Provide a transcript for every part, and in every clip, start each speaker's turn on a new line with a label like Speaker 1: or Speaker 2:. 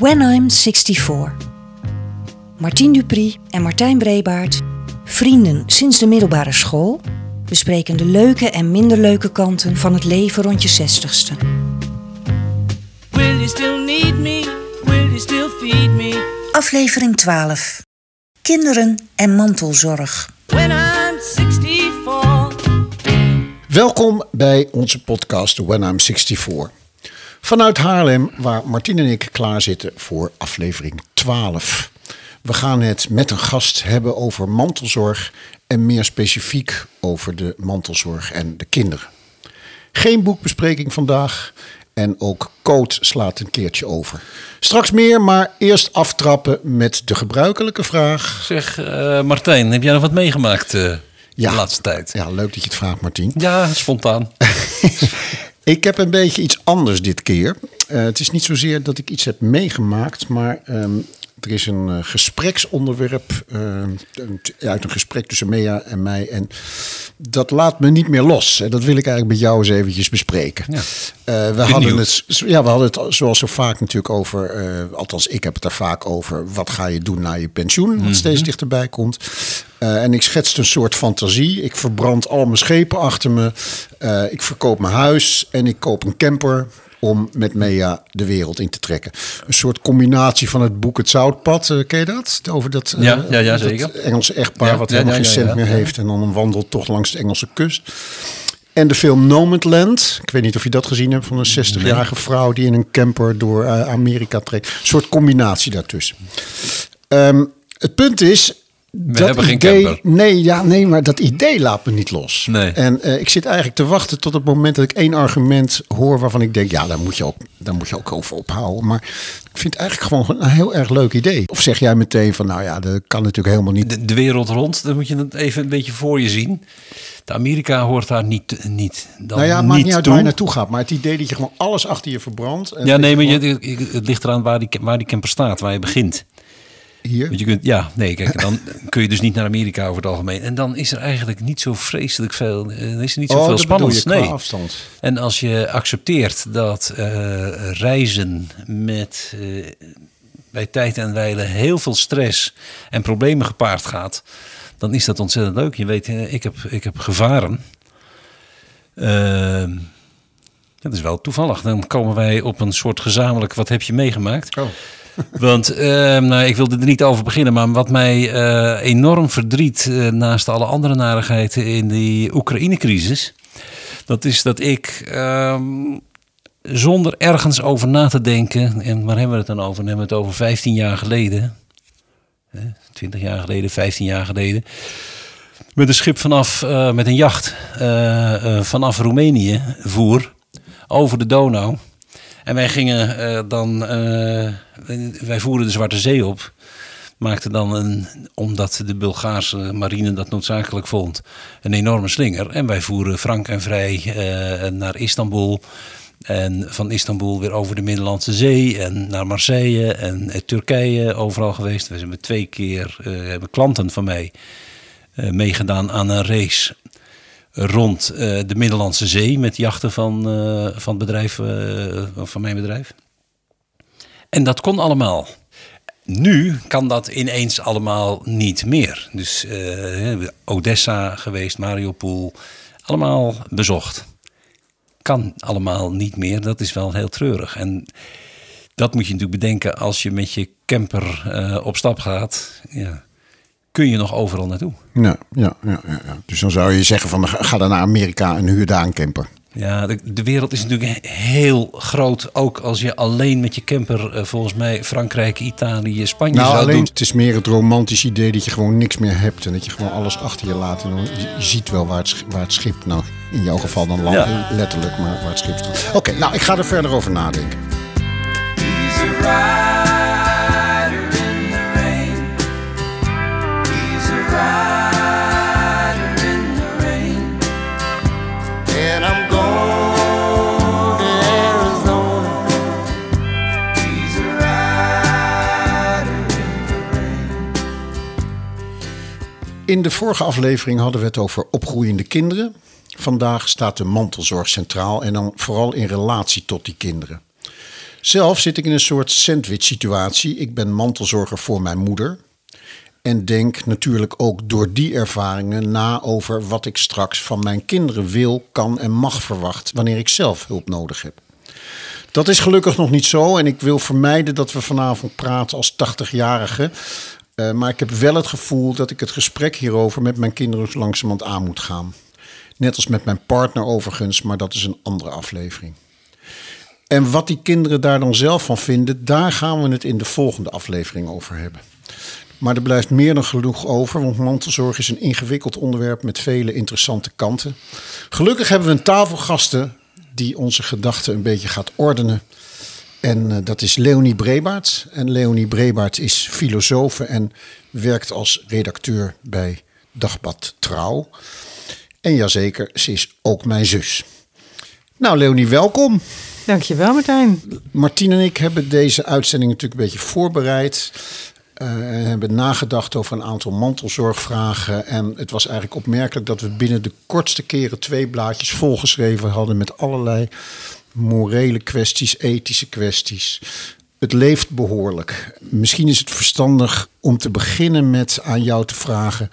Speaker 1: When I'm 64. Martien Dupri en Martijn Brebaert, vrienden sinds de middelbare school, bespreken de leuke en minder leuke kanten van het leven rond je zestigste.
Speaker 2: Will you still need me? Will you still feed me?
Speaker 1: Aflevering 12. Kinderen en mantelzorg.
Speaker 2: When I'm 64.
Speaker 3: Welkom bij onze podcast When I'm 64. Vanuit Haarlem, waar Martien en ik klaar zitten voor aflevering 12. We gaan het met een gast hebben over mantelzorg en meer specifiek over de mantelzorg en de kinderen. Geen boekbespreking vandaag en ook Coot slaat een keertje over. Straks meer, maar eerst aftrappen met de gebruikelijke vraag.
Speaker 4: Zeg, eh, Martijn, heb jij nog wat meegemaakt eh, de laatste tijd?
Speaker 3: Ja, leuk dat je het vraagt, Martien.
Speaker 4: Ja, spontaan.
Speaker 3: Ik heb een beetje iets anders dit keer. Eh, het is niet zozeer dat ik iets heb meegemaakt, maar ehm, er is een eh, gespreksonderwerp eh, uit een gesprek tussen Mea en mij. En dat laat me niet meer los. En dat wil ik eigenlijk met jou eens eventjes bespreken.
Speaker 4: Ja.
Speaker 3: Eh, we, hadden het, ja, we hadden het zoals zo vaak natuurlijk over, althans ik heb het er vaak over, wat ga je doen na je pensioen, wat steeds dichterbij komt. En ik schetste een soort fantasie. Ik verbrand al mijn schepen achter me. Ik verkoop mijn huis en ik koop een camper om met Mea de wereld in te trekken. Een soort combinatie van het boek Het Zoutpad, eh, ken je dat? Over dat, eh,
Speaker 4: Ja, ja, ja,
Speaker 3: dat
Speaker 4: zeker.
Speaker 3: Engelse echtpaar
Speaker 4: Ja,
Speaker 3: wat
Speaker 4: ja,
Speaker 3: helemaal
Speaker 4: ja,
Speaker 3: geen
Speaker 4: ja,
Speaker 3: cent
Speaker 4: ja,
Speaker 3: meer
Speaker 4: ja.
Speaker 3: heeft en dan een wandeltocht langs de Engelse kust. En de film Nomadland. Ik weet niet of je dat gezien hebt van een 60-jarige vrouw die in een camper door eh, Amerika trekt. Een soort combinatie daartussen. Ehm, het punt is. Dat
Speaker 4: hebben geen
Speaker 3: idee,
Speaker 4: camper.
Speaker 3: Nee, ja, nee, maar dat idee laat me niet los.
Speaker 4: Nee.
Speaker 3: En eh, ik zit eigenlijk te wachten tot het moment dat ik één argument hoor waarvan ik denk, ja, daar moet je ook, daar moet je ook over ophouden. Maar ik vind het eigenlijk gewoon een heel erg leuk idee. Of zeg jij meteen van, nou ja, dat kan natuurlijk helemaal niet.
Speaker 4: De, de wereld rond, dan moet je het even een beetje voor je zien. De Amerika hoort daar niet, niet, dan
Speaker 3: nou ja, het maakt niet uit
Speaker 4: toe.
Speaker 3: waar je naartoe gaat. Maar het idee dat je gewoon alles achter je verbrandt. en
Speaker 4: Ja, nee, maar
Speaker 3: gewoon-
Speaker 4: je, het ligt eraan waar die, waar die camper staat, waar je begint.
Speaker 3: Hier.
Speaker 4: Want je kunt, ja, nee, kijk, dan kun je dus niet naar Amerika over het algemeen. En dan is er eigenlijk niet zo vreselijk veel, eh, dan is er niet
Speaker 3: Oh,
Speaker 4: zoveel
Speaker 3: je, qua
Speaker 4: nee.
Speaker 3: afstand.
Speaker 4: En als je accepteert dat eh, reizen met eh, bij tijd en wijle heel veel stress en problemen gepaard gaat, dan is dat ontzettend leuk. Je weet, eh, ik heb, ik heb gevaren. Ehm, dat is wel toevallig. Dan komen wij op een soort gezamenlijk wat heb je meegemaakt.
Speaker 3: Oh.
Speaker 4: Want ehm, nou, ik wilde er niet over beginnen, maar wat mij eh, enorm verdriet eh, naast alle andere narigheden in die Oekraïne-crisis, dat is dat ik ehm, zonder ergens over na te denken, en waar hebben we het dan over? Dan hebben we het over 15 jaar geleden, hè, 20 jaar geleden, 15 jaar geleden, met een schip vanaf, eh, met een jacht vanaf Roemenië voer over de Donau. En wij gingen eh, dan, eh, wij voeren de Zwarte Zee op. Maakten dan een, omdat de Bulgaarse marine dat noodzakelijk vond, een enorme slinger. En wij voeren frank en vrij eh, naar Istanbul. En van Istanbul weer over de Middellandse Zee en naar Marseille en Turkije overal geweest. We zijn twee keer, hebben klanten van mij meegedaan aan een race rond eh, de Middellandse Zee met jachten van, eh, van, het bedrijf, eh, van mijn bedrijf. En dat kon allemaal. Nu kan dat ineens allemaal niet meer. Dus eh, Odessa geweest, Mariupol, allemaal bezocht. Kan allemaal niet meer. Dat is wel heel treurig. En dat moet je natuurlijk bedenken als je met je camper op stap gaat. Ja, kun je nog overal naartoe.
Speaker 3: Ja, ja, ja, ja, ja. Dus dan zou je zeggen van ga dan naar Amerika en huur daar een camper.
Speaker 4: Ja, de, de wereld is natuurlijk heel groot. Ook als je alleen met je camper, eh, volgens mij, Frankrijk, Italië, Spanje
Speaker 3: Nou,
Speaker 4: zou
Speaker 3: alleen
Speaker 4: doen.
Speaker 3: het is meer het romantisch idee dat je gewoon niks meer hebt en dat je gewoon alles achter je laat. En dan, je, je ziet wel waar het, waar het schip, nou in jouw geval dan land,
Speaker 4: Ja.
Speaker 3: letterlijk, maar waar het schip staat. Oké, nou ik ga er verder over nadenken.
Speaker 2: In
Speaker 3: de vorige aflevering hadden we het over opgroeiende kinderen. Vandaag staat de mantelzorg centraal en dan vooral in relatie tot die kinderen. Zelf zit ik in een soort sandwich situatie. Ik ben mantelzorger voor mijn moeder. En denk natuurlijk ook door die ervaringen na over wat ik straks van mijn kinderen wil, kan en mag verwachten wanneer ik zelf hulp nodig heb. Dat is gelukkig nog niet zo en ik wil vermijden dat we vanavond praten als 80-jarigen. Uh, maar ik heb wel het gevoel dat ik het gesprek hierover met mijn kinderen zo langzamerhand aan moet gaan. Net als met mijn partner overigens, maar dat is een andere aflevering. En wat die kinderen daar dan zelf van vinden, daar gaan we het in de volgende aflevering over hebben. Maar er blijft meer dan genoeg over, want mantelzorg is een ingewikkeld onderwerp met vele interessante kanten. Gelukkig hebben we een tafelgasten die onze gedachten een beetje gaat ordenen. En uh, dat is Leonie Brebaert. En Leonie Brebaert is filosoof en werkt als redacteur bij Dagblad Trouw. En jazeker, ze is ook mijn zus. Nou, Leonie, welkom.
Speaker 5: Dankjewel, Martijn.
Speaker 3: Martien en ik hebben deze uitzending natuurlijk een beetje voorbereid. Uh, en hebben nagedacht over een aantal mantelzorgvragen. En het was eigenlijk opmerkelijk dat we binnen de kortste keren twee blaadjes volgeschreven hadden met allerlei morele kwesties, ethische kwesties. Het leeft behoorlijk. Misschien is het verstandig om te beginnen met aan jou te vragen: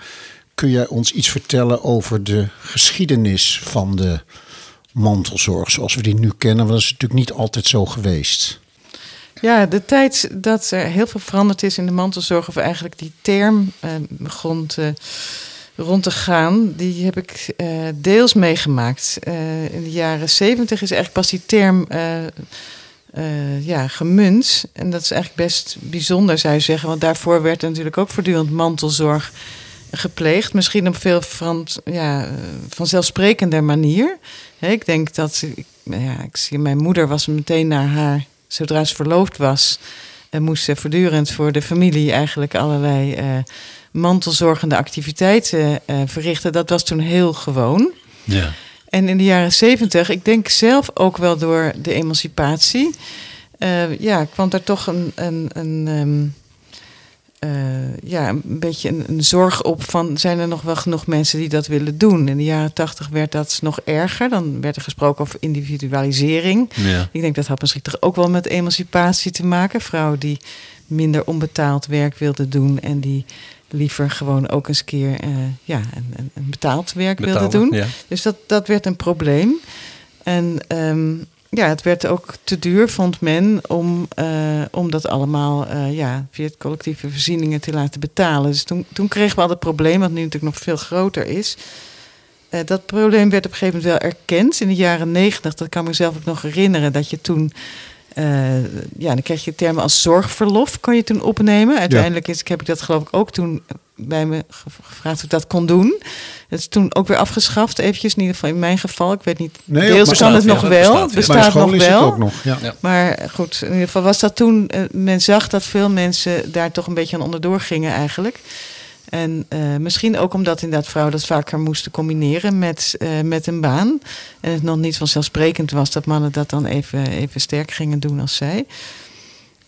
Speaker 3: kun jij ons iets vertellen over de geschiedenis van de mantelzorg zoals we die nu kennen? Want dat is natuurlijk niet altijd zo geweest.
Speaker 5: Ja, de tijd dat er heel veel veranderd is in de mantelzorg, of eigenlijk die term eh, begon te, rond te gaan, die heb ik eh, deels meegemaakt. Uh, in de jaren zeventig is eigenlijk pas die term uh, ja, gemunt. En dat is eigenlijk best bijzonder, zou je zeggen, want daarvoor werd natuurlijk ook voortdurend mantelzorg gepleegd. Misschien op veel van, ja, vanzelfsprekender manier. ik denk dat, ja, ik zie, mijn moeder was meteen naar haar zodra ze verloofd was, en moest ze voortdurend voor de familie eigenlijk allerlei mantelzorgende activiteiten uh, verrichten. Dat was toen heel gewoon. Ja. En in de jaren zeventig, ik denk zelf ook wel door de emancipatie, uh, ja, kwam daar toch een, een, een um, uh, ja, een beetje een, een, zorg op van... zijn er nog wel genoeg mensen die dat willen doen? In de jaren tachtig werd dat nog erger. Dan werd er gesproken over individualisering. Ja. Ik denk dat had misschien toch ook wel met emancipatie te maken. Vrouwen die minder onbetaald werk wilden doen... en die liever gewoon ook eens keer uh, ja, een, een, betaald werk wilden doen. Ja. Dus dat, dat werd een probleem. En... Um, ja, het werd ook te duur, vond men, om, uh, om dat allemaal uh, ja, via het collectieve voorzieningen te laten betalen. Dus toen, toen kregen we al het probleem, wat nu natuurlijk nog veel groter is. Uh, dat probleem werd op een gegeven moment wel erkend in de jaren negentig. Dat kan ik mezelf ook nog herinneren, dat je toen ja, dan kreeg je termen als zorgverlof, kan je toen opnemen. Uiteindelijk is, heb ik dat geloof ik ook toen bij me gevraagd of ik dat kon doen. Het is toen ook weer afgeschaft, eventjes in ieder geval in mijn geval. Ik weet niet, nee, deels kan het nog wel, het bestaat, nog wel.
Speaker 3: ook nog, ja.
Speaker 5: Maar goed, in ieder geval was dat toen, uh, men zag dat veel mensen daar toch een beetje aan onderdoor gingen eigenlijk. En uh, misschien ook omdat inderdaad vrouwen dat vaker moesten combineren met, uh, met een baan. En het nog niet vanzelfsprekend was dat mannen dat dan even, even sterk gingen doen als zij.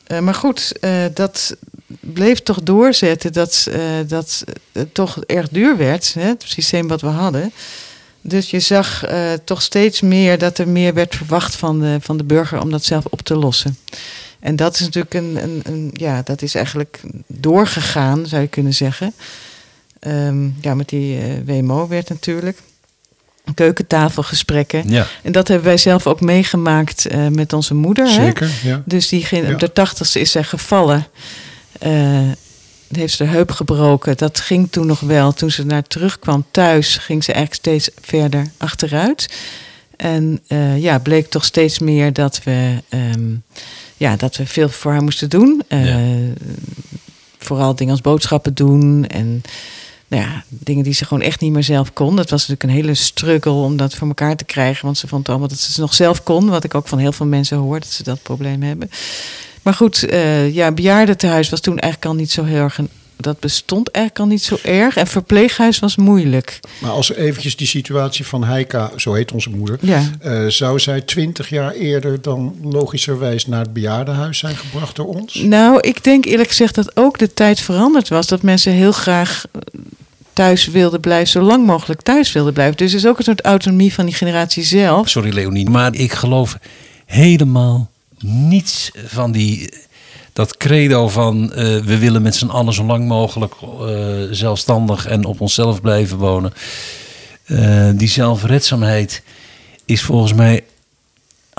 Speaker 5: Uh, maar goed, dat, bleef toch doorzetten dat, dat het toch erg duur werd, hè, het systeem wat we hadden. Dus je zag toch steeds meer dat er meer werd verwacht van de, van de burger om dat zelf op te lossen. En dat is natuurlijk een, een, een ja, dat is eigenlijk doorgegaan, zou je kunnen zeggen. Um, ja, met die uh, WMO werd natuurlijk keukentafelgesprekken. Ja. En dat hebben wij zelf ook meegemaakt uh, met onze moeder.
Speaker 3: Zeker, hè? Ja.
Speaker 5: Dus die ging, ja. op de tachtigste is zij gevallen. Uh, heeft ze de heup gebroken. Dat ging toen nog wel. Toen ze naar terugkwam thuis, ging ze eigenlijk steeds verder achteruit. En ja, bleek toch steeds meer dat we, um, ja, dat we veel voor haar moesten doen. Uh, ja. Vooral dingen als boodschappen doen en nou ja, dingen die ze gewoon echt niet meer zelf kon. Dat was natuurlijk een hele struggle om dat voor elkaar te krijgen. Want ze vond allemaal dat ze het nog zelf kon. Wat ik ook van heel veel mensen hoor, dat ze dat probleem hebben. Maar goed, uh, ja, bejaardentehuis was toen eigenlijk al niet zo heel erg een dat bestond eigenlijk al niet zo erg. En verpleeghuis was moeilijk.
Speaker 3: Maar als eventjes die situatie van Heika, zo heet onze moeder... Ja. Uh, zou zij twintig jaar eerder dan logischerwijs naar het bejaardenhuis zijn gebracht door ons?
Speaker 5: Nou, ik denk eerlijk gezegd dat ook de tijd veranderd was. Dat mensen heel graag eh, thuis wilden blijven, zo lang mogelijk thuis wilden blijven. Dus er is ook een soort autonomie van die generatie zelf.
Speaker 4: Sorry Leonie, maar ik geloof helemaal niets van die, dat credo van eh, we willen met z'n allen zo lang mogelijk eh, zelfstandig en op onszelf blijven wonen. Eh, die zelfredzaamheid is volgens mij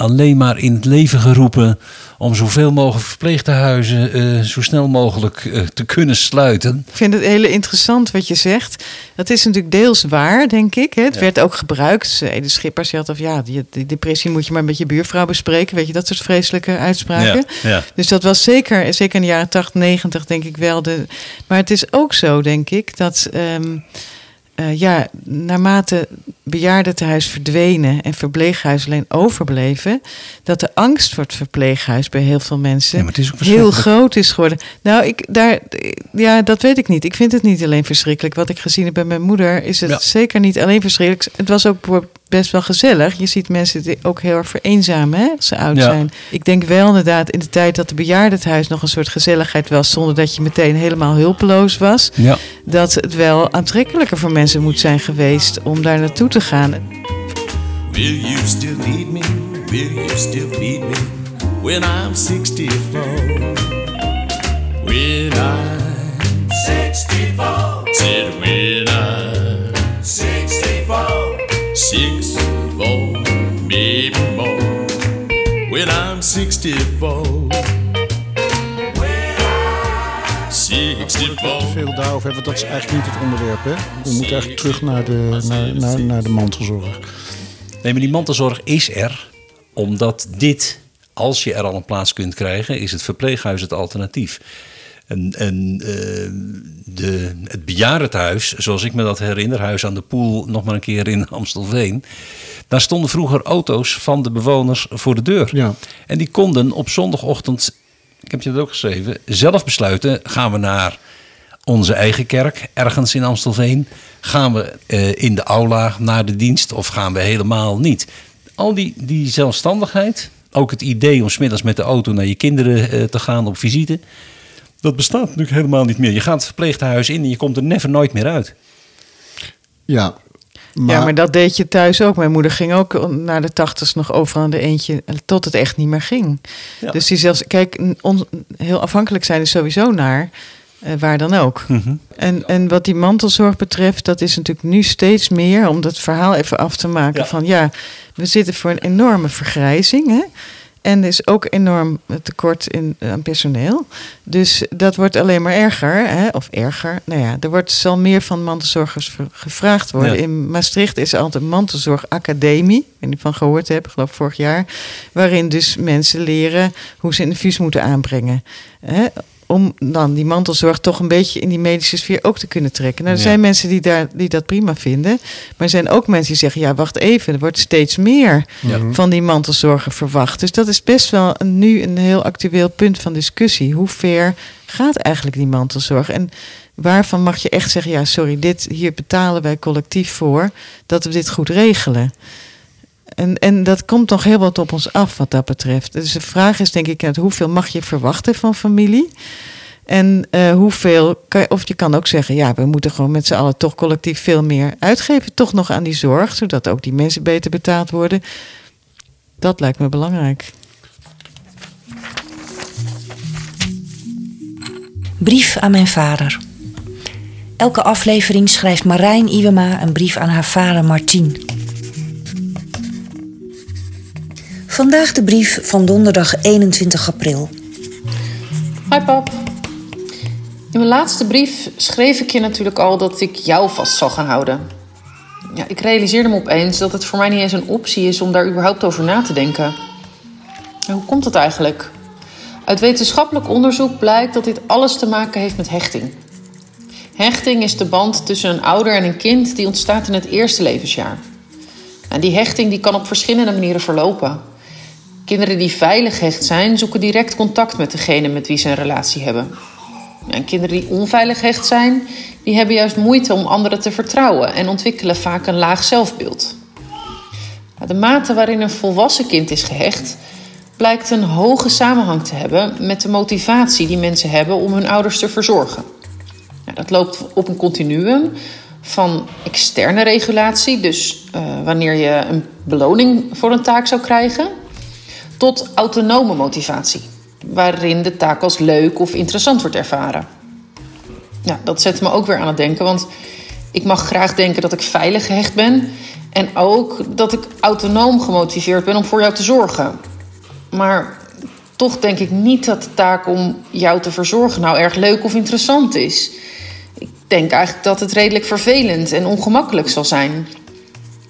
Speaker 4: alleen maar in het leven geroepen om zoveel mogelijk verpleegtehuizen eh zo snel mogelijk eh, te kunnen sluiten.
Speaker 5: Ik vind het heel interessant wat je zegt. Dat is natuurlijk deels waar, denk ik. Het
Speaker 4: Ja.
Speaker 5: werd ook gebruikt. Schippers die had of ja, die, die depressie moet je maar met je buurvrouw bespreken. Weet je, dat soort vreselijke uitspraken.
Speaker 4: Ja, ja.
Speaker 5: Dus dat was zeker, zeker in de jaren 80, 90, denk ik wel. De, maar het is ook zo, denk ik, dat ehm, eh, ja, naarmate bejaardentehuis verdwenen en verpleeghuis alleen overbleven, dat de angst voor het verpleeghuis bij heel veel mensen
Speaker 4: Ja,
Speaker 5: heel groot is geworden. Nou, ik, daar, ja, dat weet ik niet. Ik vind het niet alleen verschrikkelijk. Wat ik gezien heb bij mijn moeder, is het
Speaker 4: Ja.
Speaker 5: zeker niet alleen verschrikkelijk. Het was ook best wel gezellig. Je ziet mensen die ook heel erg vereenzamen hè, als ze oud
Speaker 4: Ja.
Speaker 5: zijn. Ik denk wel inderdaad in de tijd dat de bejaardentehuis nog een soort gezelligheid was, zonder dat je meteen helemaal hulpeloos was,
Speaker 4: Ja.
Speaker 5: dat het wel aantrekkelijker voor mensen moet zijn geweest om daar naartoe te gaan.
Speaker 6: Will you still need me? Will you still feed me when I'm 64? When I'm 64. Said 64, maybe more. When I'm 64. When 64.
Speaker 3: Veel daarover hebben, dat is eigenlijk niet het onderwerp. Hè? We moeten eigenlijk terug naar de, naar, naar, naar de mantelzorg.
Speaker 4: Nee, maar die mantelzorg is er omdat dit, als je er al een plaats kunt krijgen, is het verpleeghuis het alternatief. En, en eh, de, het bejaardentehuis, zoals ik me dat herinner, Huis aan de Poel, nog maar een keer in Amstelveen. Daar stonden vroeger auto's van de bewoners voor de deur.
Speaker 3: Ja.
Speaker 4: En die konden op zondagochtend, ik heb je dat ook geschreven, zelf besluiten: gaan we naar onze eigen kerk ergens in Amstelveen? Gaan we eh, in de aula naar de dienst of gaan we helemaal niet? Al die, die zelfstandigheid, ook het idee om smiddags met de auto naar je kinderen eh, te gaan op visite, dat bestaat natuurlijk helemaal niet meer. Je gaat het verpleeghuis in en je komt er never nooit meer uit.
Speaker 3: Ja, maar,
Speaker 5: ja, maar dat deed je thuis ook. Mijn moeder ging ook naar de tachtig's nog overal aan de eentje tot het echt niet meer ging.
Speaker 4: Ja.
Speaker 5: Dus die zelfs, kijk, on- heel afhankelijk zijn is sowieso naar eh, waar dan ook.
Speaker 4: Mhm.
Speaker 5: En, en wat die mantelzorg betreft, dat is natuurlijk nu steeds meer, om dat verhaal even af te maken,
Speaker 4: Ja.
Speaker 5: van ja, we zitten voor een enorme vergrijzing. Hè? En er is ook enorm tekort in, eh, aan personeel. Dus dat wordt alleen maar erger. Hè? Of erger. Nou ja, er wordt, zal meer van mantelzorgers gevraagd worden.
Speaker 4: Ja.
Speaker 5: In Maastricht is er altijd een mantelzorgacademie. Ik of je van gehoord hebt, ik geloof vorig jaar. Waarin dus mensen leren hoe ze een infuus moeten aanbrengen. Hè? Om dan die mantelzorg toch een beetje in die medische sfeer ook te kunnen trekken. Nou, er
Speaker 4: Ja.
Speaker 5: zijn mensen die, daar, die dat prima vinden. Maar er zijn ook mensen die zeggen: ja, wacht even, er wordt steeds meer van die mantelzorgen verwacht. Dus dat is best wel een, nu een heel actueel punt van discussie. Hoe ver gaat eigenlijk die mantelzorg? En waarvan mag je echt zeggen: ja, sorry, dit hier betalen wij collectief voor dat we dit goed regelen? En, en dat komt nog heel wat op ons af wat dat betreft. Dus de vraag is denk ik, hoeveel mag je verwachten van familie? En eh, hoeveel, kan of je kan ook zeggen, ja, we moeten gewoon met z'n allen toch collectief veel meer uitgeven, toch nog aan die zorg, zodat ook die mensen beter betaald worden. Dat lijkt me belangrijk.
Speaker 1: Brief aan mijn vader. Elke aflevering schrijft Marijn Iwema een brief aan haar vader Martien. Vandaag de brief van donderdag 21 april.
Speaker 7: Hi pap. In mijn laatste brief schreef ik je natuurlijk al dat ik jou vast zal gaan houden. Ja, ik realiseerde me opeens dat het voor mij niet eens een optie is om daar überhaupt over na te denken. En hoe komt dat eigenlijk? Uit wetenschappelijk onderzoek blijkt dat dit alles te maken heeft met hechting. Hechting is de band tussen een ouder en een kind die ontstaat in het eerste levensjaar. En die hechting die kan op verschillende manieren verlopen. Kinderen die veilig hecht zijn, zoeken direct contact met degene met wie ze een relatie hebben. En kinderen die onveilig hecht zijn, die hebben juist moeite om anderen te vertrouwen en ontwikkelen vaak een laag zelfbeeld. De mate waarin een volwassen kind is gehecht, blijkt een hoge samenhang te hebben met de motivatie die mensen hebben om hun ouders te verzorgen. Nou, dat loopt op een continuum van externe regulatie, dus eh, wanneer je een beloning voor een taak zou krijgen, tot autonome motivatie, waarin de taak als leuk of interessant wordt ervaren. Ja, dat zet me ook weer aan het denken, want ik mag graag denken dat ik veilig gehecht ben en ook dat ik autonoom gemotiveerd ben om voor jou te zorgen. Maar toch denk ik niet dat de taak om jou te verzorgen nou erg leuk of interessant is. Ik denk eigenlijk dat het redelijk vervelend en ongemakkelijk zal zijn.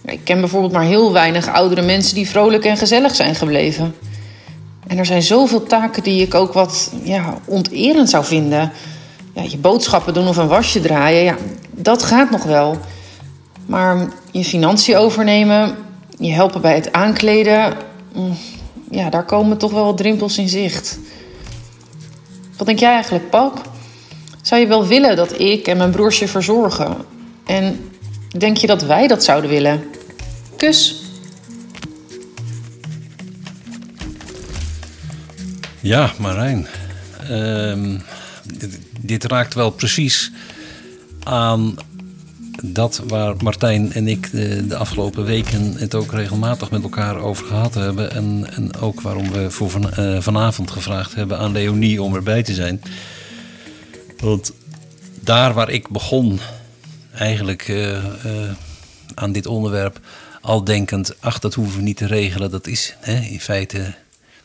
Speaker 7: Ik ken bijvoorbeeld maar heel weinig oudere mensen die vrolijk en gezellig zijn gebleven. En er zijn zoveel taken die ik ook wat ja, onterend zou vinden. Ja, je boodschappen doen of een wasje draaien, ja, dat gaat nog wel. Maar je financiën overnemen, je helpen bij het aankleden, mm, ja, daar komen toch wel wat drempels in zicht. Wat denk jij eigenlijk, pap? Zou je wel willen dat ik en mijn broers je verzorgen? En denk je dat wij dat zouden willen? Kus.
Speaker 4: Ja, Marijn. Ehm, dit, dit raakt wel precies aan dat waar Martijn en ik de, de, afgelopen weken het ook regelmatig met elkaar over gehad hebben. En, en ook waarom we voor van, uh, vanavond gevraagd hebben aan Leonie om erbij te zijn. Want daar waar ik begon, eigenlijk uh, uh, aan dit onderwerp, al denkend: ach, dat hoeven we niet te regelen. Dat is hè, in feite,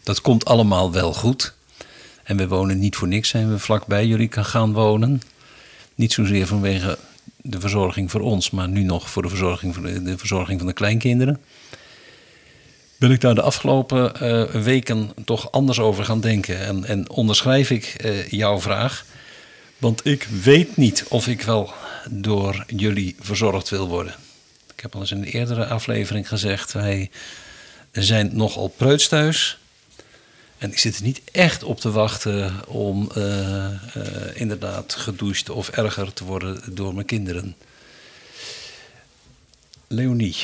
Speaker 4: dat komt allemaal wel goed. En we wonen niet voor niks, zijn we vlakbij jullie kan gaan wonen. Niet zozeer vanwege de verzorging voor ons, maar nu nog voor de verzorging, de, verzorging van de kleinkinderen. Ben ik daar de afgelopen uh, weken toch anders over gaan denken. En, en onderschrijf ik jouw vraag. Want ik weet niet of ik wel door jullie verzorgd wil worden. Ik heb al eens in een eerdere aflevering gezegd: wij zijn nogal preuts thuis. En ik zit er niet echt op te wachten om uh, uh, inderdaad gedoucht of erger te worden door mijn kinderen. Leonie,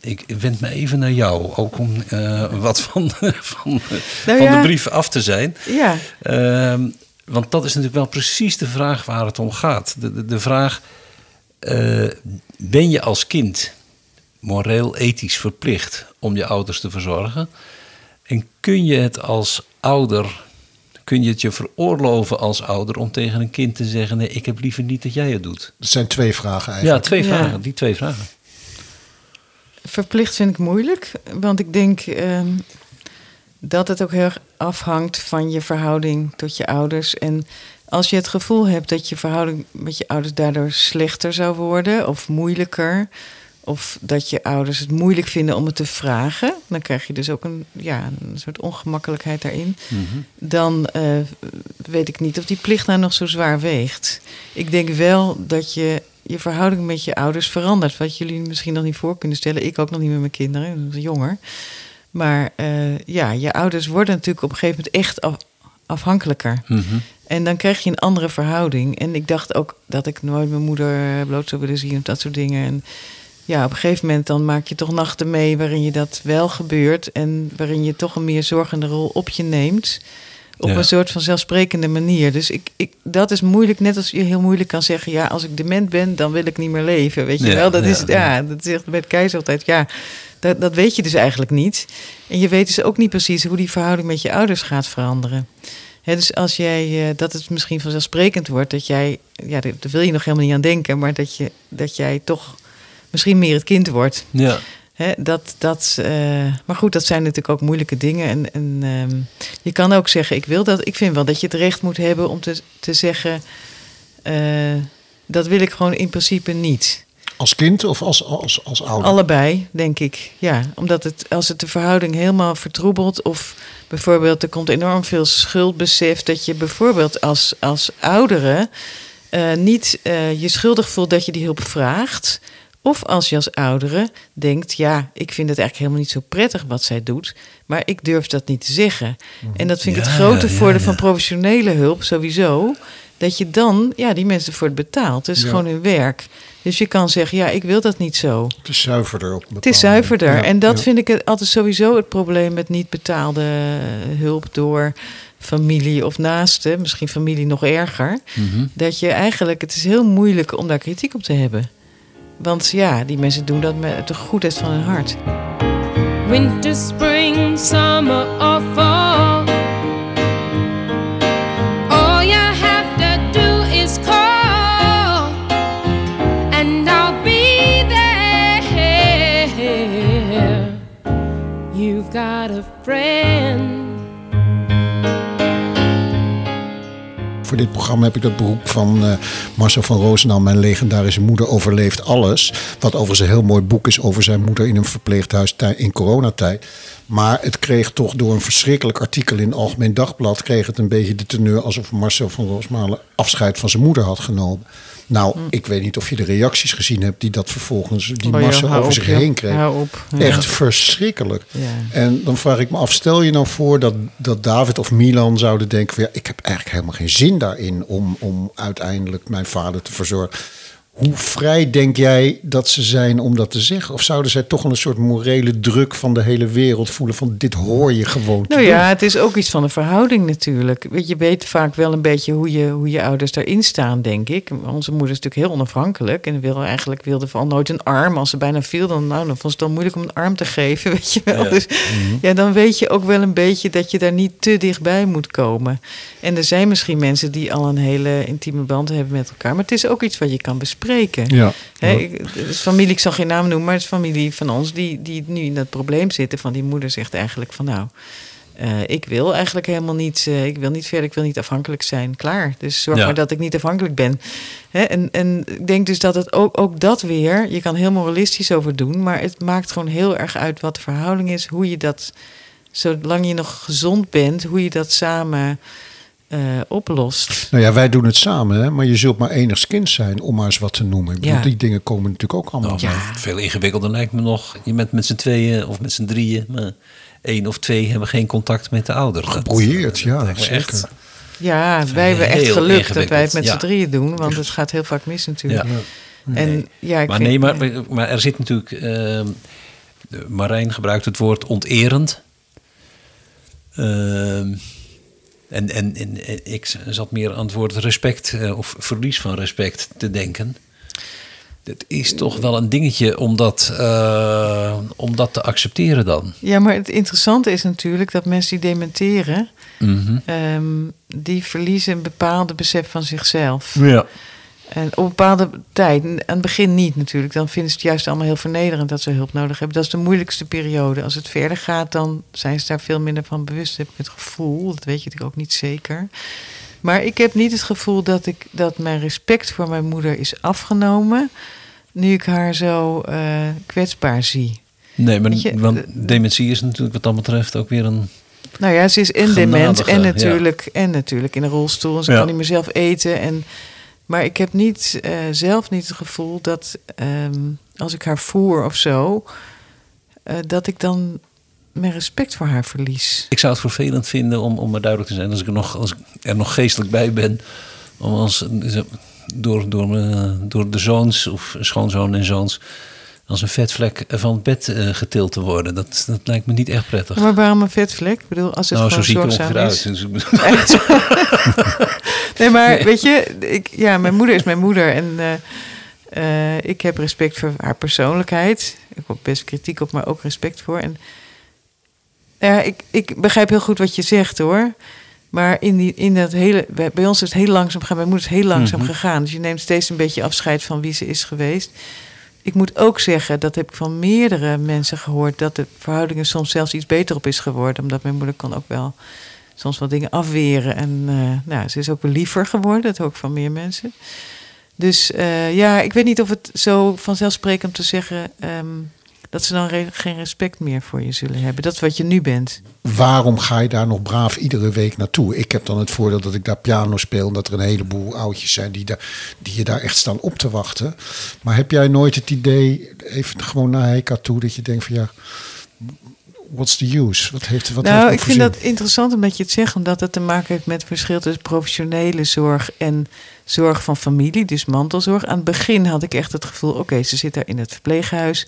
Speaker 4: ik wend me even naar jou, ook om uh, wat van, van, nou ja. van, de brief af te zijn.
Speaker 5: Ja.
Speaker 4: Ehm, want dat is natuurlijk wel precies de vraag waar het om gaat. De, de, de vraag, ben je als kind moreel, ethisch verplicht om je ouders te verzorgen? En kun je het als ouder, kun je het je veroorloven als ouder om tegen een kind te zeggen: nee, ik heb liever niet dat jij het doet?
Speaker 3: Dat zijn twee vragen eigenlijk.
Speaker 4: Ja, twee vragen, die twee vragen.
Speaker 5: Verplicht vind ik moeilijk, want ik denk uh, dat het ook heel erg afhangt van je verhouding tot je ouders. En als je het gevoel hebt dat je verhouding met je ouders daardoor slechter zou worden of moeilijker, of dat je ouders het moeilijk vinden om het te vragen, dan krijg je dus ook een, ja, een soort ongemakkelijkheid daarin. Mm -hmm. Dan uh, weet ik niet of die plicht nou nog zo zwaar weegt. Ik denk wel dat je je verhouding met je ouders verandert. Wat jullie misschien nog niet voor kunnen stellen. Ik ook nog niet met mijn kinderen, jonger. Maar uh, ja, je ouders worden natuurlijk op een gegeven moment echt af, afhankelijker. Mm -hmm. En dan krijg je een andere verhouding. En ik dacht ook dat ik nooit mijn moeder bloot zou willen zien of dat soort dingen. En ja, op een gegeven moment dan maak je toch nachten mee waarin je dat wel gebeurt. En waarin je toch een meer zorgende rol op je neemt. Op ja. een soort van zelfsprekende manier. Dus ik, ik, dat is moeilijk. Net als je heel moeilijk kan zeggen: ja, als ik dement ben, dan wil ik niet meer leven. Weet je ja, wel? Dat ja, is, ja, dat zegt het keizer altijd. Ja, dat, dat weet je dus eigenlijk niet. En je weet dus ook niet precies hoe die verhouding met je ouders gaat veranderen. He, dus als jij, uh, dat het misschien vanzelfsprekend wordt, dat jij, ja, daar wil je nog helemaal niet aan denken, maar dat, je, dat jij toch misschien meer het kind wordt.
Speaker 4: Ja.
Speaker 5: He, dat, dat, uh, maar goed, dat zijn natuurlijk ook moeilijke dingen. En, en um, je kan ook zeggen, ik wil dat. Ik vind wel dat je het recht moet hebben om te, te zeggen, uh, dat wil ik gewoon in principe niet.
Speaker 3: Als kind of als, als, als ouder?
Speaker 5: Allebei, denk ik. Ja, omdat het, als het de verhouding helemaal vertroebelt... of bijvoorbeeld er komt enorm veel schuldbesef... dat je bijvoorbeeld als, als oudere uh, niet uh, je schuldig voelt dat je die hulp vraagt... Of als je als oudere denkt, ja, ik vind het eigenlijk helemaal niet zo prettig wat zij doet, maar ik durf dat niet te zeggen. En dat vind ik ja, het grote ja, voordeel ja, van professionele hulp sowieso, dat je dan, ja, die mensen voor het betaalt. Het is gewoon hun werk. Dus je kan zeggen, ja, ik wil dat niet zo.
Speaker 3: Het is zuiverder op
Speaker 5: Het is zuiverder. en dat vind ik altijd sowieso het probleem met niet betaalde hulp door familie of naasten, misschien familie nog erger. Mm -hmm. Dat je eigenlijk, het is heel moeilijk om daar kritiek op te hebben. Want ja, die mensen doen dat met de goedheid van hun hart.
Speaker 2: winter, spring, summer, or
Speaker 3: Voor dit programma heb ik dat beroep van eh, Marcel van Roosendaal, mijn legendarische moeder, overleeft alles. Wat overigens een heel mooi boek is over zijn moeder in een verpleeghuis in coronatijd. Maar het kreeg toch door een verschrikkelijk artikel in het Algemeen Dagblad... kreeg het een beetje de teneur alsof Marcel van Roosmalen afscheid van zijn moeder had genomen. Nou, ik weet niet of je de reacties gezien hebt die dat vervolgens, die
Speaker 5: Oh
Speaker 3: Marcel over
Speaker 5: op,
Speaker 3: zich heen kreeg.
Speaker 5: Hou op. Ja.
Speaker 3: Echt verschrikkelijk.
Speaker 5: Ja.
Speaker 3: En dan vraag ik me af, stel je nou voor dat, dat David of Milan zouden denken van ja, ik heb eigenlijk helemaal geen zin daarin om, om uiteindelijk mijn vader te verzorgen. Hoe vrij denk jij dat ze zijn om dat te zeggen? Of zouden zij toch wel een soort morele druk van de hele wereld voelen van dit hoor je gewoon te
Speaker 5: Nou
Speaker 3: doen?
Speaker 5: ja, het is ook iets van een verhouding natuurlijk. Je, weet vaak wel een beetje hoe je, hoe je ouders daarin staan, denk ik. Onze moeder is natuurlijk heel onafhankelijk. En wilde eigenlijk wilde vooral nooit een arm. Als ze bijna viel, dan, nou, dan vond ze het dan moeilijk om een arm te geven, weet je wel.
Speaker 4: Ja.
Speaker 5: Dus ja, dan weet je ook wel een beetje dat je daar niet te dichtbij moet komen. En er zijn misschien mensen die al een hele intieme band hebben met elkaar. Maar het is ook iets wat je kan bespreken.
Speaker 3: Ja.
Speaker 5: Hè, ik, het is familie, ik zal geen naam noemen, maar het is familie van ons die, die nu in dat probleem zitten. Van die moeder zegt eigenlijk van nou, eh, ik wil eigenlijk helemaal niet, eh, ik wil niet verder, ik wil niet afhankelijk zijn. Klaar. Dus zorg
Speaker 4: Ja.
Speaker 5: maar dat ik niet afhankelijk ben. Hè, en, en ik denk dus dat het ook, ook dat weer, je kan heel moralistisch over doen, maar het maakt gewoon heel erg uit wat de verhouding is, hoe je dat, zolang je nog gezond bent, hoe je dat samen eh, oplost.
Speaker 3: Nou ja, wij doen het samen, hè? maar je zult maar enigszins zijn om maar eens wat te noemen. Ik bedoel,
Speaker 5: Ja.
Speaker 3: die dingen komen natuurlijk ook allemaal.
Speaker 4: Veel ingewikkelder lijkt me nog. Je bent met z'n tweeën of met z'n drieën. Maar één of twee hebben geen contact met de ouder. Dat-
Speaker 3: Gebrouilleerd, ja,
Speaker 4: dat
Speaker 3: zeker.
Speaker 4: echt-
Speaker 5: Ja, wij hebben echt geluk dat wij het met z'n
Speaker 4: ja.
Speaker 5: drieën doen, want het gaat heel vaak mis natuurlijk.
Speaker 4: Ja.
Speaker 5: En ja, ik
Speaker 4: Maar
Speaker 5: vind-
Speaker 4: nee, maar, maar er zit natuurlijk. ehm, de- Marijn gebruikt het woord onterend. Ehm, en, en, en, en ik zat meer aan het woord respect eh, of verlies van respect te denken. Het is toch wel een dingetje om dat, eh, om dat te accepteren dan.
Speaker 5: Ja, maar het interessante is natuurlijk dat mensen die dementeren,
Speaker 4: Mhm.
Speaker 5: ehm, die verliezen een bepaalde besef van zichzelf.
Speaker 4: Ja.
Speaker 5: En op een bepaalde tijd, aan het begin niet natuurlijk, dan vinden ze het juist allemaal heel vernederend dat ze hulp nodig hebben. Dat is de moeilijkste periode. Als het verder gaat, dan zijn ze daar veel minder van bewust, heb ik het gevoel. Dat weet je natuurlijk ook niet zeker. Maar ik heb niet het gevoel dat, ik, dat mijn respect voor mijn moeder is afgenomen. Nu ik haar zo eh, kwetsbaar zie.
Speaker 4: Nee, maar
Speaker 5: je,
Speaker 4: want
Speaker 5: de-
Speaker 4: dementie is natuurlijk wat dat betreft ook weer een.
Speaker 5: Nou ja, ze is en dement en
Speaker 4: ja.
Speaker 5: natuurlijk, en natuurlijk in een rolstoel. En ze
Speaker 4: Ja.
Speaker 5: kan niet meer zelf eten. En, maar ik heb niet, eh, zelf niet het gevoel dat ehm, als ik haar voer of zo... eh, dat ik dan mijn respect voor haar verlies.
Speaker 4: Ik zou het vervelend vinden om, om maar duidelijk te zijn, als ik er nog, als ik er nog geestelijk bij ben, om als door, door, door de zoons of schoonzoon en zoons als een vetvlek van het bed eh, getild te worden. Dat, dat lijkt me niet echt prettig.
Speaker 5: Maar waarom een vetvlek? Ik bedoel, als het
Speaker 4: nou, zo
Speaker 5: gewoon
Speaker 4: zie ik er
Speaker 5: zorgzaam is.
Speaker 4: uit. Dus
Speaker 5: Nee, maar weet je, ik, ja, mijn moeder is mijn moeder en eh, eh, ik heb respect voor haar persoonlijkheid. Ik heb best kritiek op, maar ook respect voor. En ja, ik, ik begrijp heel goed wat je zegt hoor. Maar in, die, in dat hele, bij, bij ons is het heel langzaam gegaan. Mijn moeder is heel langzaam
Speaker 4: Mhm.
Speaker 5: gegaan. Dus je neemt steeds een beetje afscheid van wie ze is geweest. Ik moet ook zeggen, dat heb ik van meerdere mensen gehoord, dat de verhouding er soms zelfs iets beter op is geworden. Omdat mijn moeder kan ook wel soms wat dingen afweren. En eh, nou, ze is ook liever geworden, dat hoor ik van meer mensen. Dus eh, ja, ik weet niet of het zo vanzelfsprekend te zeggen ehm, dat ze dan re- geen respect meer voor je zullen hebben. Dat is wat je nu bent.
Speaker 3: Waarom ga je daar nog braaf iedere week naartoe? Ik heb dan het voordeel dat ik daar piano speel. En dat er een heleboel oudjes zijn die, daar, die je daar echt staan op te wachten. Maar heb jij nooit het idee, even gewoon naar Heika toe, dat je denkt van ja, what's the use? Wat heeft wat heeft
Speaker 5: nou,
Speaker 3: het
Speaker 5: ik vind
Speaker 3: zin?
Speaker 5: dat interessant omdat je het zegt, omdat het te maken heeft met het verschil tussen professionele zorg en zorg van familie, dus mantelzorg. Aan het begin had ik echt het gevoel, oké, ze zit daar in het verpleeghuis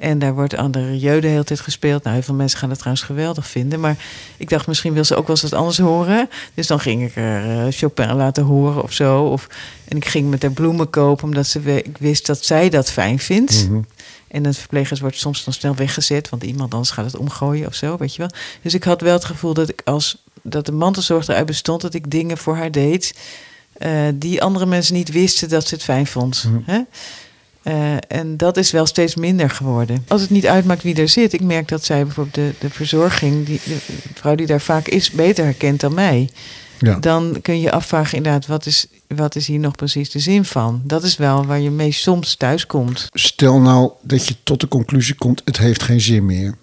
Speaker 5: en daar wordt aan de rieu de hele tijd gespeeld. Nou, heel veel mensen gaan het trouwens geweldig vinden, maar ik dacht misschien wil ze ook wel eens wat anders horen. Dus dan ging ik er eh, Chopin laten horen of zo. Of, en ik ging met haar bloemen kopen, omdat ze, ik wist dat zij dat fijn vindt.
Speaker 3: Mhm.
Speaker 5: En het verpleeghuis wordt soms dan snel weggezet, want iemand anders gaat het omgooien of zo, weet je wel. Dus ik had wel het gevoel dat ik als dat de mantelzorg eruit bestond, dat ik dingen voor haar deed eh, die andere mensen niet wisten dat ze het fijn vond. Hè? Eh, en dat is wel steeds minder geworden. Als het niet uitmaakt wie er zit, ik merk dat zij bijvoorbeeld de, de verzorging, die, de vrouw die daar vaak is, beter herkent dan mij.
Speaker 3: Ja.
Speaker 5: Dan kun je afvragen inderdaad, wat is, wat is hier nog precies de zin van? Dat is wel waar je mee soms thuis komt.
Speaker 3: Stel nou dat je tot de conclusie komt, het heeft geen zin meer.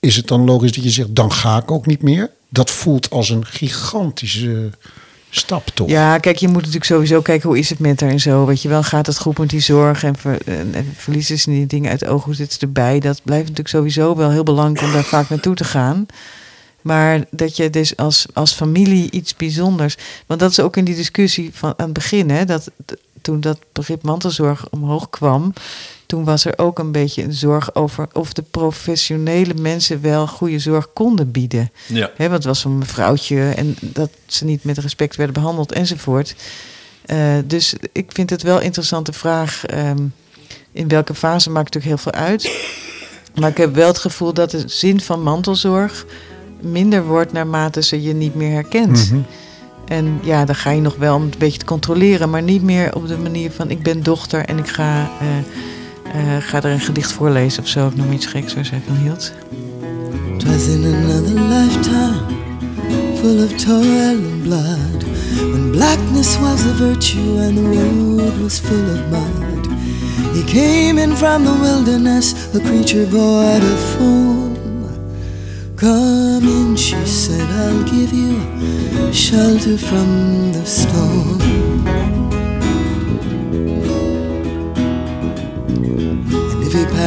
Speaker 3: Is het dan logisch dat je zegt, dan ga ik ook niet meer? Dat voelt als een gigantische stap, toch?
Speaker 5: Ja, kijk, je moet natuurlijk sowieso kijken hoe is het met haar en zo. Weet je wel, gaat het goed met die zorg en, ver, en, en verliezen ze die dingen uit het oog? Hoe zit ze erbij? Dat blijft natuurlijk sowieso wel heel belangrijk om daar vaak naartoe te gaan. Maar dat je dus als, als familie iets bijzonders. Want dat is ook in die discussie van aan het begin, hè, dat toen dat begrip mantelzorg omhoog kwam, toen was er ook een beetje een zorg over of de professionele mensen wel goede zorg konden bieden.
Speaker 4: Ja.
Speaker 5: Hè, want het was een mevrouwtje en dat ze niet met respect werden behandeld enzovoort. Eh, dus ik vind het wel een interessante vraag. ehm, in welke fase maakt natuurlijk heel veel uit. Maar ik heb wel het gevoel dat de zin van mantelzorg minder wordt naarmate ze je niet meer herkent.
Speaker 3: Mhm.
Speaker 5: En ja, dan ga je nog wel om het een beetje te controleren, maar niet meer op de manier van ik ben dochter en ik ga, eh, eh, ga er een gedicht voorlezen of zo. Ik noem iets geks waar zij van hield.
Speaker 8: Twas in another lifetime, full of toil and blood, when blackness was a virtue and the road was full of mud. He came in from the wilderness, a creature void of form. Come in, she said, I'll give you shelter from the storm.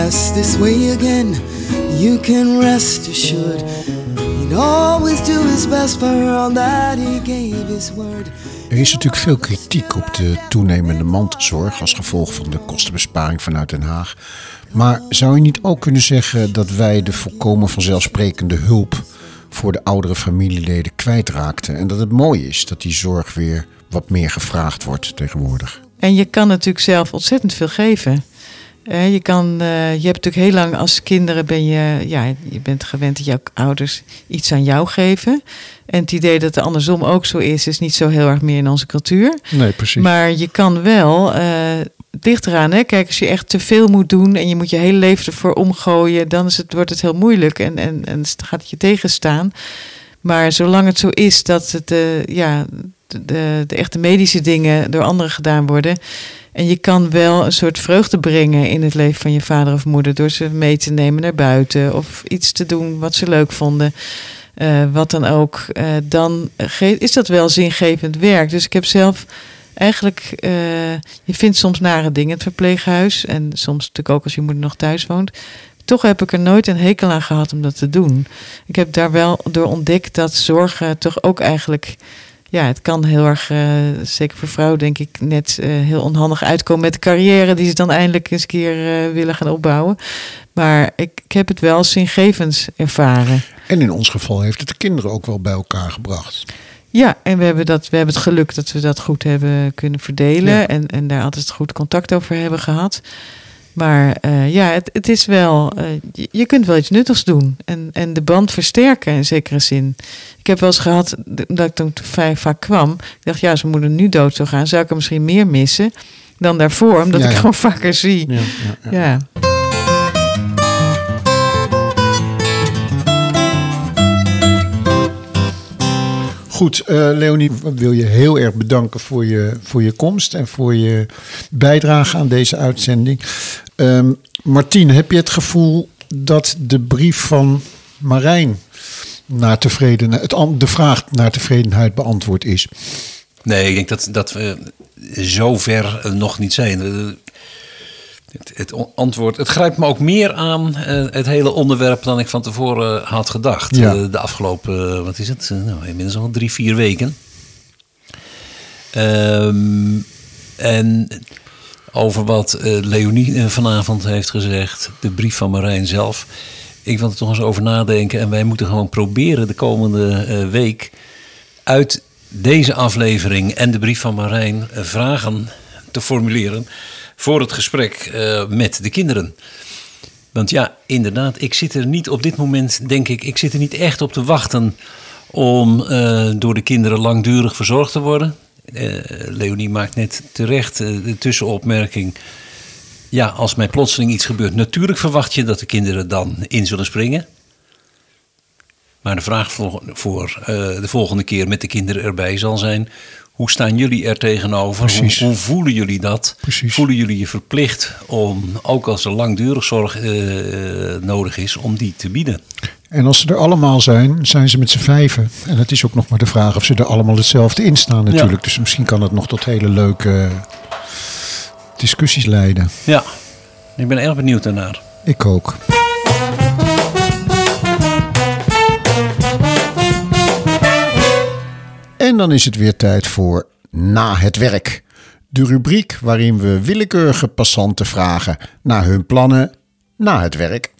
Speaker 8: Pass this way again, you can rest assured he'd always do his best for that he gave his word.
Speaker 3: Er is natuurlijk veel kritiek op de toenemende mantelzorg als gevolg van de kostenbesparing vanuit Den Haag. Maar zou je niet ook kunnen zeggen dat wij de volkomen vanzelfsprekende hulp voor de oudere familieleden kwijtraakten? En dat het mooi is dat die zorg weer wat meer gevraagd wordt tegenwoordig.
Speaker 5: En je kan natuurlijk zelf ontzettend veel geven. Eh, je, kan, eh, je hebt natuurlijk heel lang als kinderen ben je, ja, je bent gewend dat jouw ouders iets aan jou geven. En het idee dat het andersom ook zo is, is niet zo heel erg meer in onze cultuur.
Speaker 3: Nee, precies.
Speaker 5: Maar je kan wel, eh, het ligt eraan, hè? kijk, als je echt te veel moet doen en je moet je hele leven ervoor omgooien, dan is het, wordt het heel moeilijk en, en, en gaat het je tegenstaan. Maar zolang het zo is dat het, eh, ja, de, de, echte medische dingen door anderen gedaan worden. En je kan wel een soort vreugde brengen in het leven van je vader of moeder. Door ze mee te nemen naar buiten. Of iets te doen wat ze leuk vonden. eh, wat dan ook. eh, dan is dat wel zingevend werk. Dus ik heb zelf eigenlijk. eh, je vindt soms nare dingen in het verpleeghuis. En soms natuurlijk ook als je moeder nog thuis woont. Toch heb ik er nooit een hekel aan gehad om dat te doen. Ik heb daar wel door ontdekt dat zorgen toch ook eigenlijk ja, het kan heel erg, eh, zeker voor vrouwen denk ik, net eh, heel onhandig uitkomen met de carrière die ze dan eindelijk eens een keer eh, willen gaan opbouwen. Maar ik, ik heb het wel zingevend ervaren.
Speaker 3: En in ons geval heeft het de kinderen ook wel bij elkaar gebracht.
Speaker 5: Ja, en we hebben, dat, we hebben het geluk dat we dat goed hebben kunnen verdelen
Speaker 3: Ja.
Speaker 5: en, en daar altijd goed contact over hebben gehad. Maar eh, ja, het, het is wel, eh, je, kunt wel iets nuttigs doen en, en de band versterken in zekere zin. Ik heb wel eens gehad, dat ik toen vrij vaak kwam, ik dacht ja, als mijn moeder nu dood zou gaan, zou ik er misschien meer missen dan daarvoor, omdat
Speaker 3: Ja,
Speaker 5: ik
Speaker 3: ja.
Speaker 5: gewoon vaker zie.
Speaker 3: Ja, ja. Goed, eh, Leonie, wil je heel erg bedanken voor je, voor je komst en voor je bijdrage aan deze uitzending. Ehm Martien, heb je het gevoel dat de brief van Marijn naar tevredenheid, het, de vraag naar tevredenheid beantwoord is?
Speaker 4: Nee, ik denk dat, dat we zover nog niet zijn. Eh, Het, antwoord, het grijpt me ook meer aan, eh, het hele onderwerp, dan ik van tevoren had gedacht.
Speaker 3: Ja.
Speaker 4: Eh, de afgelopen, wat is het, nou, inmiddels al drie, vier weken. Ehm, en over wat eh, Leonie eh, vanavond heeft gezegd, de brief van Marijn zelf. Ik wil er toch eens over nadenken. En wij moeten gewoon proberen de komende eh, week uit deze aflevering en de brief van Marijn vragen te formuleren voor het gesprek met de kinderen. Want ja, inderdaad, ik zit er niet op dit moment, denk ik, ik zit er niet echt op te wachten om door de kinderen langdurig verzorgd te worden. Eh, Leonie maakt net terecht eh, de tussenopmerking. Ja, als mij plotseling iets gebeurt, natuurlijk verwacht je dat de kinderen dan in zullen springen. Maar de vraag voor, voor eh, de volgende keer met de kinderen erbij zal zijn: hoe staan jullie er tegenover? Hoe, voelen jullie dat?
Speaker 3: Precies.
Speaker 4: Voelen jullie je verplicht om, ook als er langdurig zorg nodig is, om die te bieden?
Speaker 3: En als ze er allemaal zijn, zijn ze met z'n vijven. En het is ook nog maar de vraag of ze er allemaal hetzelfde in staan natuurlijk. Dus misschien kan het nog tot hele leuke discussies leiden.
Speaker 4: Ja, ik ben erg benieuwd daarnaar.
Speaker 3: Ik ook. En dan is het weer tijd voor Na het werk. De rubriek waarin we willekeurige passanten vragen naar hun plannen na het werk.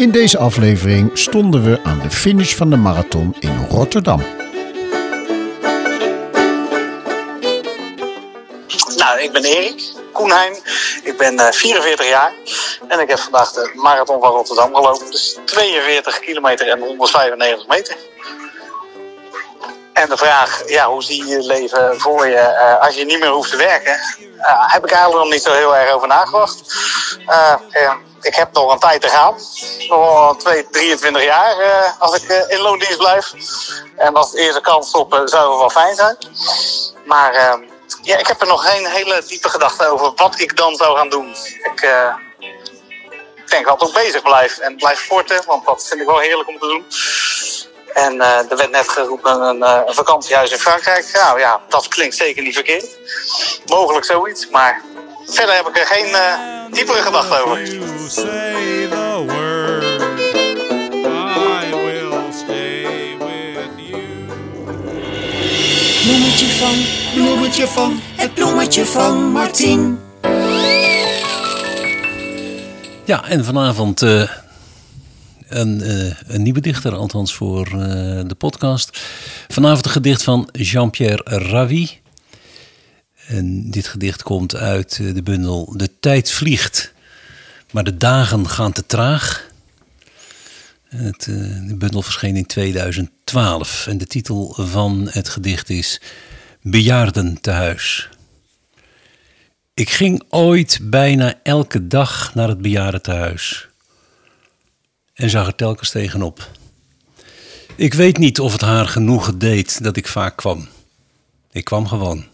Speaker 3: In deze aflevering stonden we aan de finish van de marathon in Rotterdam.
Speaker 9: Nou, ik ben Erik Koenheim. Ik ben eh, 44 jaar. En ik heb vandaag de marathon van Rotterdam gelopen. Dus 42 kilometer en 195 meter. En de vraag, ja, hoe zie je je leven voor je eh, als je niet meer hoeft te werken? Eh, heb ik eigenlijk nog niet zo heel erg over nagedacht. Eh, ik heb nog een tijd te gaan. Nog wel twee, 23 jaar als ik in loondienst blijf. En als eerste kan stoppen, zou het wel fijn zijn. Maar ja, ik heb er nog geen hele diepe gedachte over wat ik dan zou gaan doen. Ik denk dat ik bezig blijf en blijf sporten, want dat vind ik wel heerlijk om te doen. En eh, er werd net geroepen een, eh, een vakantiehuis in Frankrijk. Nou ja, dat klinkt zeker niet verkeerd. Mogelijk zoiets, maar verder heb ik er geen eh, diepere gedachte over.
Speaker 6: You say the word, I will stay with you.
Speaker 1: Bloemetje van, bloemetje van, het bloemetje van Martien.
Speaker 4: Ja, en vanavond eh, een, eh, een nieuwe dichter, althans voor eh, de podcast. Vanavond een gedicht van Jean-Pierre Ravi. En dit gedicht komt uit eh, de bundel De tijd vliegt, maar de dagen gaan te traag. Het, de bundel verscheen in 2012 en de titel van het gedicht is Bejaarden te huis. Ik ging ooit bijna elke dag naar het bejaardentehuis. En zag er telkens tegenop. Ik weet niet of het haar genoegen deed dat ik vaak kwam. Ik kwam gewoon.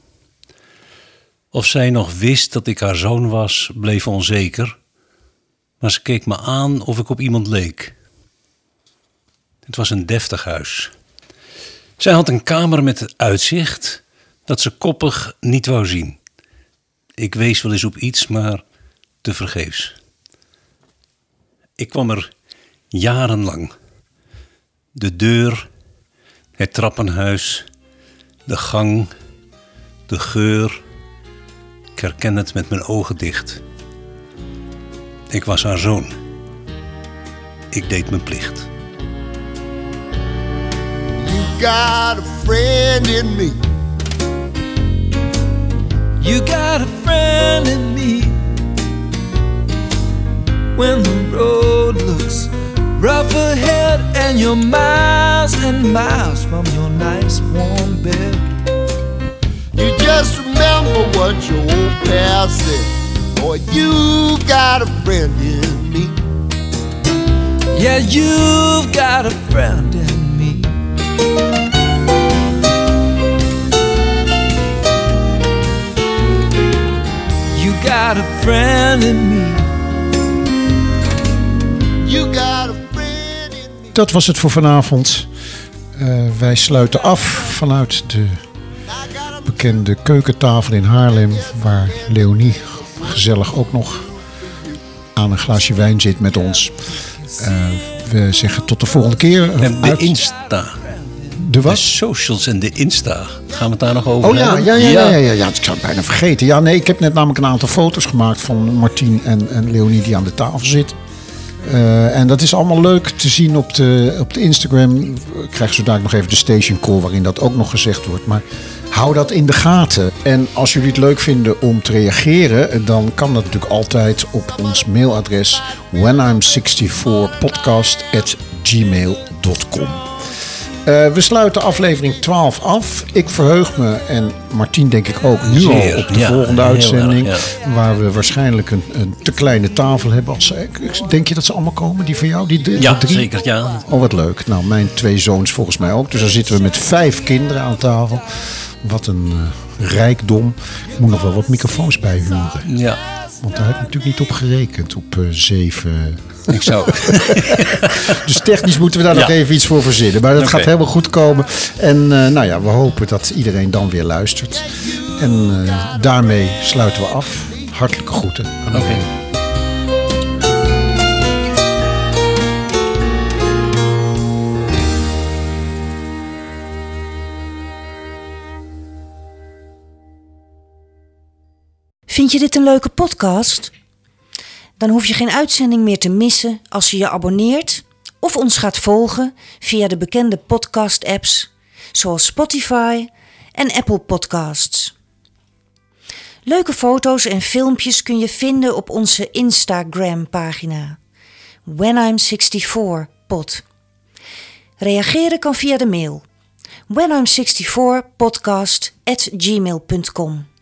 Speaker 4: Of zij nog wist dat ik haar zoon was, bleef onzeker. Maar ze keek me aan of ik op iemand leek. Het was een deftig huis. Zij had een kamer met het uitzicht dat ze koppig niet wou zien. Ik wees wel eens op iets, maar te vergeefs. Ik kwam er jarenlang. De deur, het trappenhuis, de gang, de geur. Ik herken het met mijn ogen dicht. Ik was haar zoon. Ik deed mijn plicht.
Speaker 10: You got a friend in me.
Speaker 2: You got a friend in me. When the road looks rough ahead and you're miles and miles from your nice warm bed.
Speaker 10: You just remember what your old past said. Boy, you got a friend in me.
Speaker 2: Yeah, you've got a friend in me. You got a friend in me.
Speaker 3: Dat was het voor vanavond. Eh, wij sluiten af vanuit de bekende keukentafel in Haarlem, waar Leonie gezellig ook nog aan een glaasje wijn zit met ons. Eh, we zeggen tot de volgende keer.
Speaker 4: En de Insta.
Speaker 3: de
Speaker 4: De
Speaker 3: wat?
Speaker 4: socials en de Insta. Gaan we het daar nog over
Speaker 3: Oh ja, ja, ja, ja, ja, ja, ja, ik zou het bijna vergeten. Ja, nee, ik heb net namelijk een aantal foto's gemaakt van Martien en, en Leonie die aan de tafel zit. Eh, en dat is allemaal leuk te zien op de, op de Instagram. Ik krijg zo dadelijk nog even de station call waarin dat ook nog gezegd wordt. Maar hou dat in de gaten. En als jullie het leuk vinden om te reageren, dan kan dat natuurlijk altijd op ons mailadres whenime64podcast@gmail.com. Eh, we sluiten aflevering 12 af. Ik verheug me en Martien denk ik ook nu
Speaker 4: Zeer,
Speaker 3: al op de
Speaker 4: ja,
Speaker 3: volgende uitzending.
Speaker 4: erg,
Speaker 3: Waar we waarschijnlijk een, een te kleine tafel hebben. Als, denk je dat ze allemaal komen? Die van jou? Die, die
Speaker 4: Ja,
Speaker 3: drie?
Speaker 4: zeker. Ja.
Speaker 3: Oh, wat leuk. Nou, mijn twee zoons volgens mij ook. Dus dan zitten we met vijf kinderen aan tafel. Wat een eh, rijkdom. Ik moet nog wel wat microfoons bijhuren.
Speaker 4: ja.
Speaker 3: Want daar heb ik natuurlijk niet op gerekend. Op eh, zeven.
Speaker 4: Ik zou.
Speaker 3: Dus technisch moeten we daar nog even iets voor verzinnen. Maar dat gaat helemaal goed komen. En eh, nou ja, we hopen dat iedereen dan weer luistert. En eh, daarmee sluiten we af. Hartelijke groeten.
Speaker 4: Oké.
Speaker 3: iedereen.
Speaker 1: Vind je dit een leuke podcast? Dan hoef je geen uitzending meer te missen als je je abonneert of ons gaat volgen via de bekende podcast-apps zoals Spotify en Apple Podcasts. Leuke foto's en filmpjes kun je vinden op onze Instagram-pagina When I'm 64 Pod. Reageren kan via de mail whenI'm64podcast@gmail.com.